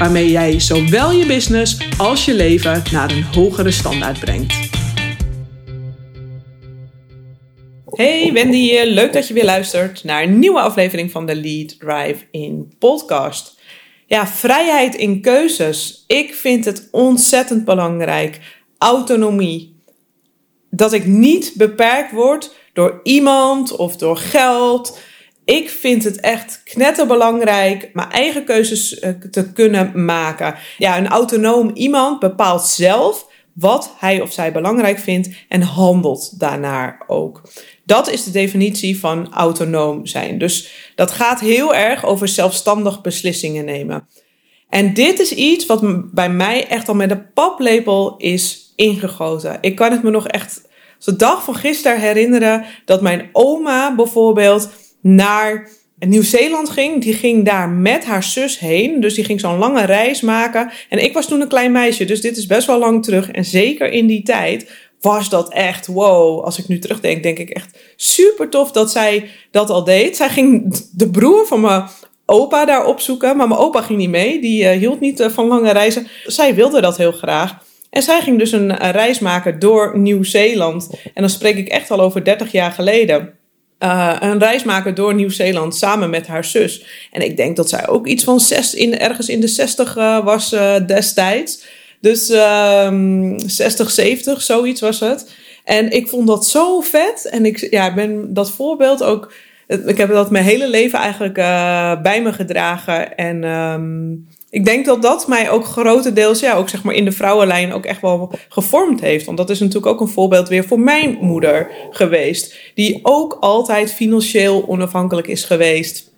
waarmee jij zowel je business als je leven naar een hogere standaard brengt. Hey Wendy leuk dat je weer luistert naar een nieuwe aflevering van de Lead Drive in podcast. Ja, vrijheid in keuzes. Ik vind het ontzettend belangrijk. Autonomie. Dat ik niet beperkt word door iemand of door geld ik vind het echt knetterbelangrijk mijn eigen keuzes eh, te kunnen maken. Ja, een autonoom iemand bepaalt zelf wat hij of zij belangrijk vindt en handelt daarnaar ook. Dat is de definitie van autonoom zijn. Dus dat gaat heel erg over zelfstandig beslissingen nemen. En dit is iets wat bij mij echt al met een paplepel is ingegoten. Ik kan het me nog echt de dag van gisteren herinneren dat mijn oma bijvoorbeeld naar Nieuw-Zeeland ging. Die ging daar met haar zus heen. Dus die ging zo'n lange reis maken. En ik was toen een klein meisje, dus dit is best wel lang terug. En zeker in die tijd was dat echt wow. Als ik nu terugdenk, denk ik echt super tof dat zij dat al deed. Zij ging de broer van mijn opa daar opzoeken. Maar mijn opa ging niet mee. Die uh, hield niet uh, van lange reizen. Zij wilde dat heel graag. En zij ging dus een reis maken door Nieuw-Zeeland. En dan spreek ik echt al over 30 jaar geleden uh, een reis maken door Nieuw-Zeeland samen met haar zus. En ik denk dat zij ook iets van zes, in, ergens in de 60 uh, was uh, destijds. Dus 60, ehm, 70, zoiets was het. En ik vond dat zo vet. En ik ja, ben dat voorbeeld ook. Ik heb dat mijn hele leven eigenlijk bij me gedragen. En um, ik denk dat dat mij ook grotendeels, ja, ook zeg maar in de vrouwenlijn ook echt wel gevormd heeft. Want dat is natuurlijk ook een voorbeeld weer voor mijn moeder geweest. Die ook altijd financieel onafhankelijk is geweest.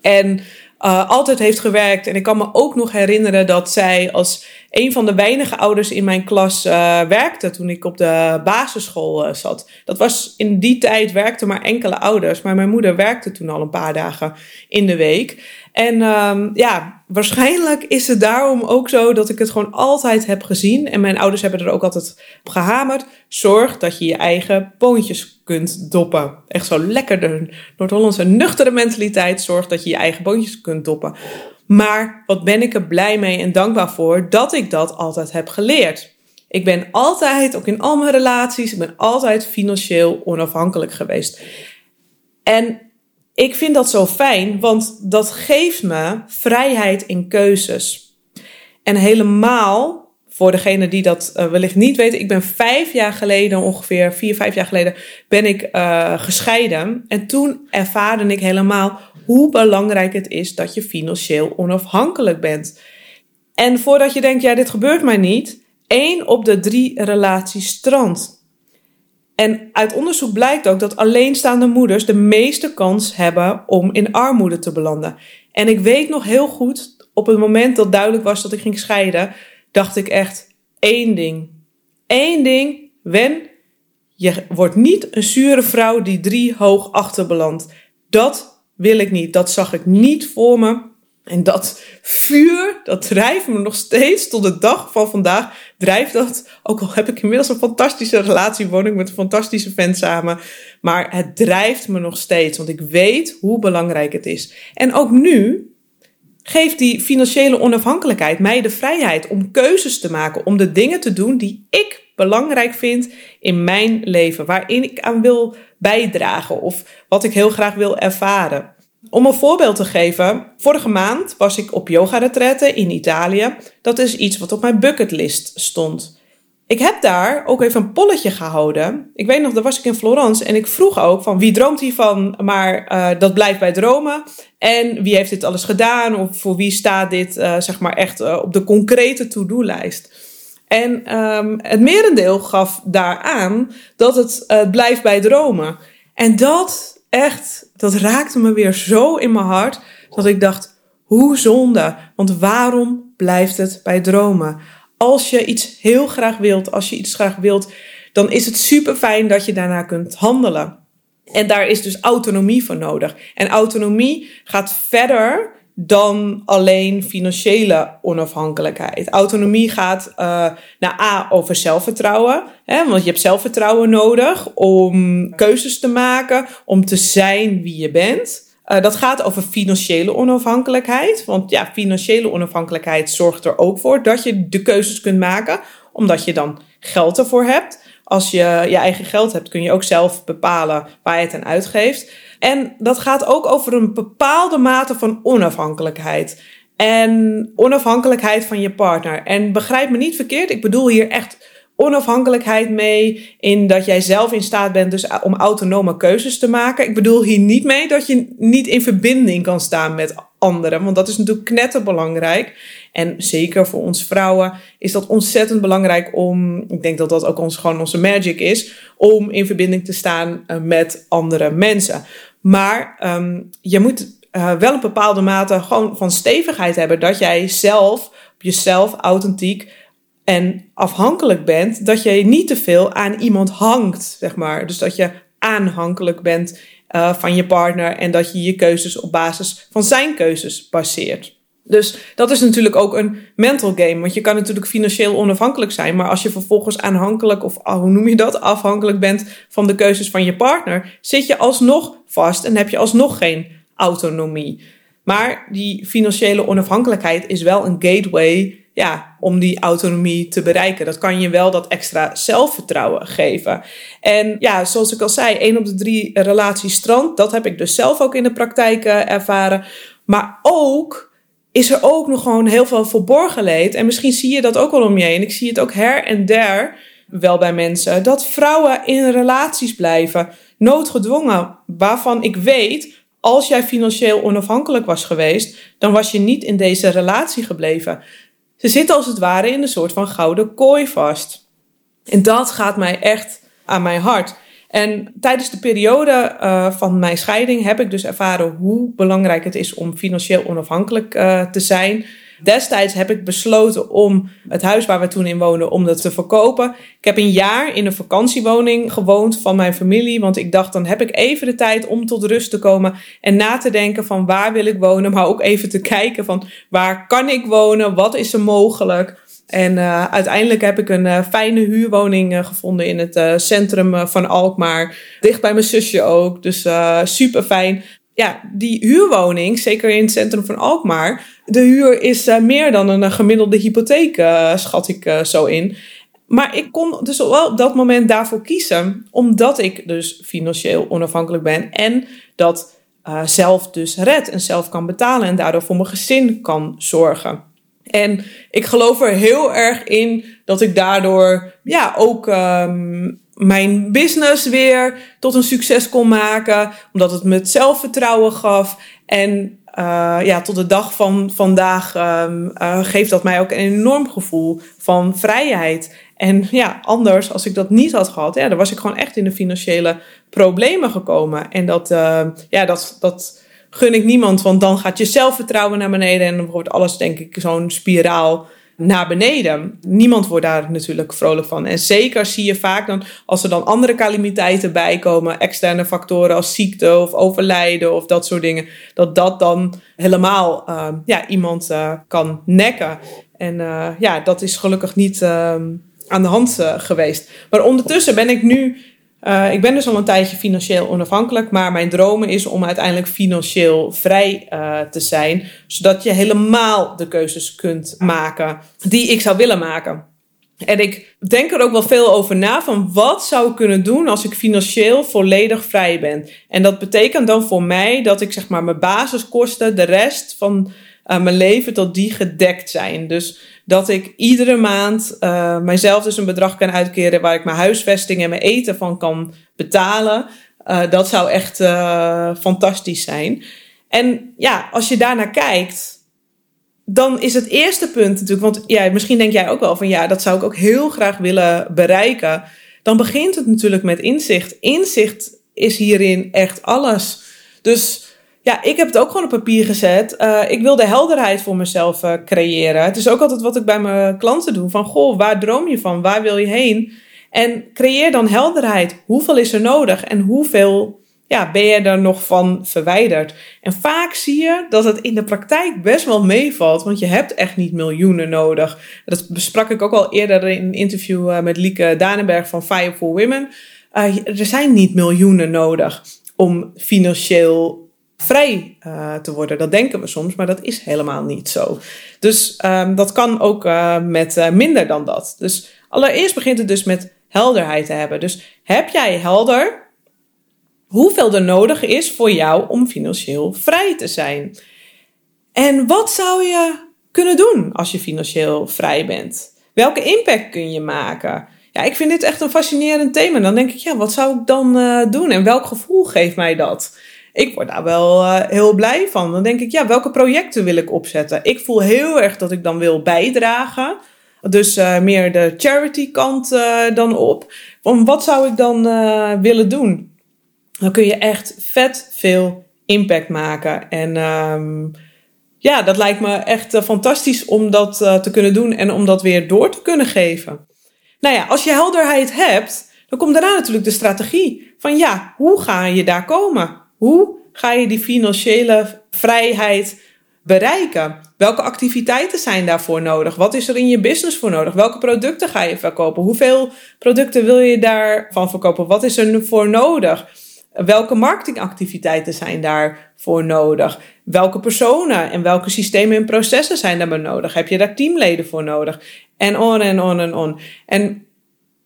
En uh, altijd heeft gewerkt. En ik kan me ook nog herinneren dat zij als een van de weinige ouders in mijn klas uh, werkte toen ik op de basisschool uh, zat. Dat was in die tijd werkten maar enkele ouders, maar mijn moeder werkte toen al een paar dagen in de week. En um, ja, waarschijnlijk is het daarom ook zo dat ik het gewoon altijd heb gezien. En mijn ouders hebben er ook altijd op gehamerd. Zorg dat je je eigen boontjes kunt doppen. Echt zo lekker de Noord-Hollandse nuchtere mentaliteit. Zorg dat je je eigen boontjes kunt doppen. Maar wat ben ik er blij mee en dankbaar voor dat ik dat altijd heb geleerd. Ik ben altijd, ook in al mijn relaties, ik ben altijd financieel onafhankelijk geweest. En ik vind dat zo fijn, want dat geeft me vrijheid in keuzes. En helemaal voor degene die dat uh, wellicht niet weten, ik ben vijf jaar geleden, ongeveer vier, vijf jaar geleden, ben ik uh, gescheiden. En toen ervaarde ik helemaal hoe belangrijk het is dat je financieel onafhankelijk bent. En voordat je denkt, ja, dit gebeurt mij niet, één op de drie relaties strandt. En uit onderzoek blijkt ook dat alleenstaande moeders de meeste kans hebben om in armoede te belanden. En ik weet nog heel goed, op het moment dat duidelijk was dat ik ging scheiden, dacht ik echt één ding. Eén ding, Wen, je wordt niet een zure vrouw die drie hoog achterbelandt. Dat wil ik niet. Dat zag ik niet voor me. En dat vuur, dat drijft me nog steeds tot de dag van vandaag. Drijft dat, ook al heb ik inmiddels een fantastische relatie, woon ik met een fantastische vent samen. Maar het drijft me nog steeds, want ik weet hoe belangrijk het is. En ook nu geeft die financiële onafhankelijkheid mij de vrijheid om keuzes te maken, om de dingen te doen die ik belangrijk vind in mijn leven, waarin ik aan wil bijdragen of wat ik heel graag wil ervaren. Om een voorbeeld te geven, vorige maand was ik op yoga in Italië. Dat is iets wat op mijn bucketlist stond. Ik heb daar ook even een polletje gehouden. Ik weet nog, daar was ik in Florence en ik vroeg ook van wie droomt hiervan, maar uh, dat blijft bij dromen. En wie heeft dit alles gedaan of voor wie staat dit uh, zeg maar echt uh, op de concrete to-do-lijst. En um, het merendeel gaf daaraan dat het blijft bij dromen. En dat echt, dat raakte me weer zo in mijn hart. Dat ik dacht, hoe zonde. Want waarom blijft het bij dromen? Als je iets heel graag wilt, als je iets graag wilt, dan is het super fijn dat je daarna kunt handelen. En daar is dus autonomie voor nodig. En autonomie gaat verder dan alleen financiële onafhankelijkheid. Autonomie gaat uh, naar A over zelfvertrouwen. Hè, want je hebt zelfvertrouwen nodig om keuzes te maken, om te zijn wie je bent. Uh, dat gaat over financiële onafhankelijkheid. Want ja, financiële onafhankelijkheid zorgt er ook voor dat je de keuzes kunt maken, omdat je dan geld ervoor hebt. Als je je eigen geld hebt, kun je ook zelf bepalen waar je het aan uitgeeft. En dat gaat ook over een bepaalde mate van onafhankelijkheid. En onafhankelijkheid van je partner. En begrijp me niet verkeerd, ik bedoel hier echt onafhankelijkheid mee in dat jij zelf in staat bent dus om autonome keuzes te maken. Ik bedoel hier niet mee dat je niet in verbinding kan staan met anderen, want dat is natuurlijk knetterbelangrijk. En zeker voor ons vrouwen is dat ontzettend belangrijk om, ik denk dat dat ook ons, gewoon onze magic is, om in verbinding te staan eh, met andere mensen. Maar um, je moet uh, wel een bepaalde mate gewoon van stevigheid hebben. Dat jij zelf, op jezelf authentiek en afhankelijk bent. Dat je niet te veel aan iemand hangt, zeg maar. Dus dat je aanhankelijk bent uh, van je partner en dat je je keuzes op basis van zijn keuzes baseert. Dus dat is natuurlijk ook een mental game. Want je kan natuurlijk financieel onafhankelijk zijn. Maar als je vervolgens aanhankelijk, of ah, hoe noem je dat, afhankelijk bent van de keuzes van je partner, zit je alsnog vast en heb je alsnog geen autonomie. Maar die financiële onafhankelijkheid is wel een gateway ja, om die autonomie te bereiken. Dat kan je wel dat extra zelfvertrouwen geven. En ja, zoals ik al zei, één op de drie relaties strand. Dat heb ik dus zelf ook in de praktijk uh, ervaren. Maar ook is er ook nog gewoon heel veel verborgen leed. En misschien zie je dat ook wel om je heen. Ik zie het ook her en der wel bij mensen. Dat vrouwen in relaties blijven, noodgedwongen. Waarvan ik weet, als jij financieel onafhankelijk was geweest, dan was je niet in deze relatie gebleven. Ze zitten als het ware in een soort van gouden kooi vast. En dat gaat mij echt aan mijn hart. En tijdens de periode uh, van mijn scheiding heb ik dus ervaren hoe belangrijk het is om financieel onafhankelijk uh, te zijn. Destijds heb ik besloten om het huis waar we toen in woonden, om dat te verkopen. Ik heb een jaar in een vakantiewoning gewoond van mijn familie. Want ik dacht, dan heb ik even de tijd om tot rust te komen. En na te denken van waar wil ik wonen. Maar ook even te kijken van waar kan ik wonen? Wat is er mogelijk? En uh, uiteindelijk heb ik een uh, fijne huurwoning uh, gevonden in het centrum van Alkmaar. Dicht bij mijn zusje ook. Dus super fijn. Ja, die huurwoning, zeker in het centrum van Alkmaar. De huur is meer dan een gemiddelde hypotheek, schat ik zo in. Maar ik kon dus wel op dat moment daarvoor kiezen. Omdat ik dus financieel onafhankelijk ben. En dat zelf dus red en zelf kan betalen. En daardoor voor mijn gezin kan zorgen. En ik geloof er heel erg in dat ik daardoor ja, ook um, mijn business weer tot een succes kon maken. Omdat het me het zelfvertrouwen gaf. En uh, ja, tot de dag van vandaag um, uh, geeft dat mij ook een enorm gevoel van vrijheid. En ja, anders, als ik dat niet had gehad, ja, dan was ik gewoon echt in de financiële problemen gekomen. En dat, uh, ja, dat, dat gun ik niemand, want dan gaat je zelfvertrouwen naar beneden en dan wordt alles, denk ik, zo'n spiraal naar beneden. Niemand wordt daar natuurlijk vrolijk van. En zeker zie je vaak dan, als er dan andere calamiteiten bijkomen, externe factoren als ziekte of overlijden of dat soort dingen, dat dat dan helemaal uh, ja, iemand uh, kan nekken. En uh, ja, dat is gelukkig niet aan de hand geweest. Maar ondertussen ben ik nu uh, ik ben dus al een tijdje financieel onafhankelijk, maar mijn droom is om uiteindelijk financieel vrij uh, te zijn, zodat je helemaal de keuzes kunt maken die ik zou willen maken. En ik denk er ook wel veel over na van wat zou ik kunnen doen als ik financieel volledig vrij ben. En dat betekent dan voor mij dat ik zeg maar mijn basiskosten, de rest van uh, mijn leven, tot die gedekt zijn. Dus dat ik iedere maand uh, mijzelf dus een bedrag kan uitkeren waar ik mijn huisvesting en mijn eten van kan betalen. Uh, dat zou echt fantastisch zijn. En ja, als je daarnaar kijkt, dan is het eerste punt natuurlijk, want ja, misschien denk jij ook wel van ja, dat zou ik ook heel graag willen bereiken. Dan begint het natuurlijk met inzicht. Inzicht is hierin echt alles. Dus ja, ik heb het ook gewoon op papier gezet. Uh, ik wil de helderheid voor mezelf uh, creëren. Het is ook altijd wat ik bij mijn klanten doe. Van, goh, waar droom je van? Waar wil je heen? En creëer dan helderheid. Hoeveel is er nodig? En hoeveel ja, ben je er nog van verwijderd? En vaak zie je dat het in de praktijk best wel meevalt. Want je hebt echt niet miljoenen nodig. Dat besprak ik ook al eerder in een interview uh, met Lieke Danenberg van Fire for Women. er zijn niet miljoenen nodig om financieel vrij uh, te worden. Dat denken we soms, maar dat is helemaal niet zo. Dus um, dat kan ook uh, met uh, minder dan dat. Dus allereerst begint het dus met helderheid te hebben. Dus heb jij helder hoeveel er nodig is voor jou om financieel vrij te zijn? En wat zou je kunnen doen als je financieel vrij bent? Welke impact kun je maken? Ja, ik vind dit echt een fascinerend thema. Dan denk ik, ja, wat zou ik dan doen en welk gevoel geeft mij dat? Ik word daar wel uh, heel blij van. Dan denk ik, ja, welke projecten wil ik opzetten? Ik voel heel erg dat ik dan wil bijdragen. Dus uh, meer de charity kant uh, dan op. Om wat zou ik dan willen doen? Dan kun je echt vet veel impact maken. En um, ja, dat lijkt me echt fantastisch om dat te kunnen doen en om dat weer door te kunnen geven. Nou ja, als je helderheid hebt, dan komt daarna natuurlijk de strategie. Van ja, hoe ga je daar komen? Hoe ga je die financiële vrijheid bereiken? Welke activiteiten zijn daarvoor nodig? Wat is er in je business voor nodig? Welke producten ga je verkopen? Hoeveel producten wil je daarvan verkopen? Wat is er voor nodig? Welke marketingactiviteiten zijn daarvoor nodig? Welke personen en welke systemen en processen zijn daarbij nodig? Heb je daar teamleden voor nodig? En on en on en on. En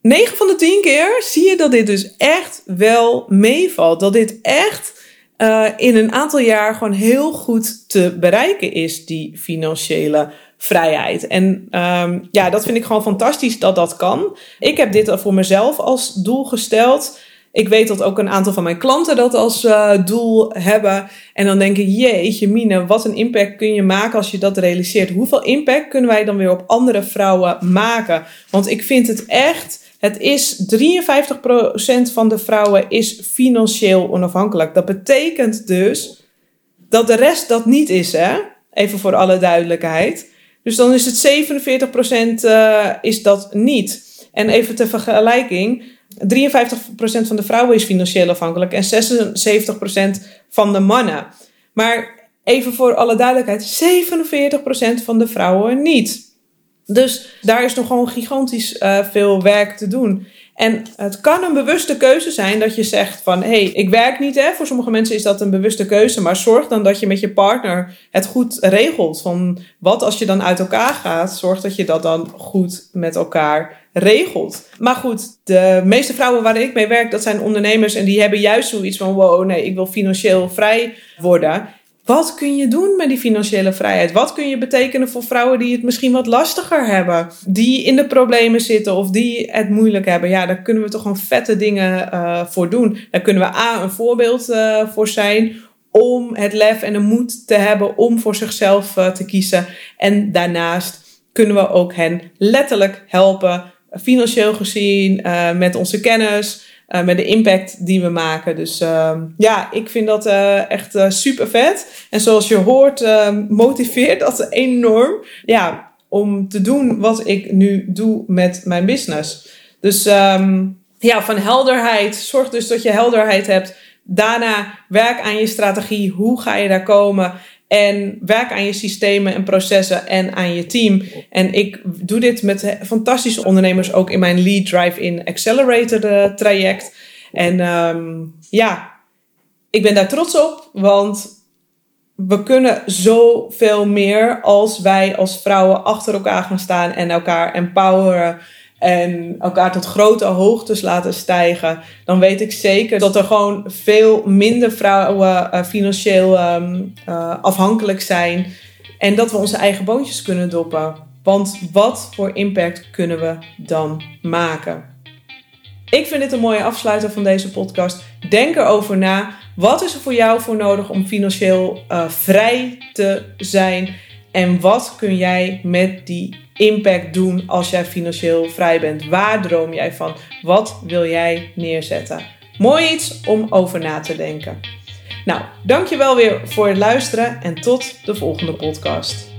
9 van de 10 keer zie je dat dit dus echt wel meevalt. Dat dit echt uh, in een aantal jaar gewoon heel goed te bereiken is, die financiële vrijheid. En um, ja, dat vind ik gewoon fantastisch dat dat kan. Ik heb dit voor mezelf als doel gesteld. Ik weet dat ook een aantal van mijn klanten dat als uh, doel hebben. En dan denk ik, jeetje mine, wat een impact kun je maken als je dat realiseert. Hoeveel impact kunnen wij dan weer op andere vrouwen maken? Want ik vind het echt het is 53% van de vrouwen is financieel onafhankelijk. Dat betekent dus dat de rest dat niet is, hè? Even voor alle duidelijkheid. Dus dan is het 47% uh, is dat niet. En even ter vergelijking, 53% van de vrouwen is financieel afhankelijk en 76% van de mannen. Maar even voor alle duidelijkheid, 47% van de vrouwen niet. Dus daar is nog gewoon gigantisch uh, veel werk te doen. En het kan een bewuste keuze zijn dat je zegt van hé, hey, ik werk niet hè. Voor sommige mensen is dat een bewuste keuze, maar zorg dan dat je met je partner het goed regelt. Van wat als je dan uit elkaar gaat, zorg dat je dat dan goed met elkaar regelt. Maar goed, de meeste vrouwen waar ik mee werk, dat zijn ondernemers en die hebben juist zoiets van wow, nee, ik wil financieel vrij worden. Wat kun je doen met die financiële vrijheid? Wat kun je betekenen voor vrouwen die het misschien wat lastiger hebben? Die in de problemen zitten of die het moeilijk hebben? Ja, daar kunnen we toch gewoon vette dingen uh, voor doen. Daar kunnen we A, een voorbeeld uh, voor zijn om het lef en de moed te hebben om voor zichzelf uh, te kiezen. En daarnaast kunnen we ook hen letterlijk helpen, financieel gezien, met onze kennis. Uh, met de impact die we maken. Dus uh, ja, ik vind dat uh, echt super vet. En zoals je hoort, ehm, motiveert dat enorm. Ja, om te doen wat ik nu doe met mijn business. Dus um, ja, van helderheid. Zorg dus dat je helderheid hebt. Daarna werk aan je strategie. Hoe ga je daar komen? En werk aan je systemen en processen en aan je team. En ik doe dit met fantastische ondernemers ook in mijn Lead Drive in Accelerator eh, traject. En um, ja, ik ben daar trots op, want we kunnen zoveel meer als wij als vrouwen achter elkaar gaan staan en elkaar empoweren en elkaar tot grote hoogtes laten stijgen, dan weet ik zeker dat er gewoon veel minder vrouwen uh, financieel um, uh, afhankelijk zijn en dat we onze eigen boontjes kunnen doppen. Want wat voor impact kunnen we dan maken? Ik vind dit een mooie afsluiter van deze podcast. Denk erover na. Wat is er voor jou voor nodig om financieel uh, vrij te zijn? En wat kun jij met die impact doen als jij financieel vrij bent? Waar droom jij van? Wat wil jij neerzetten? Mooi iets om over na te denken. Nou, dankjewel weer voor het luisteren en tot de volgende podcast.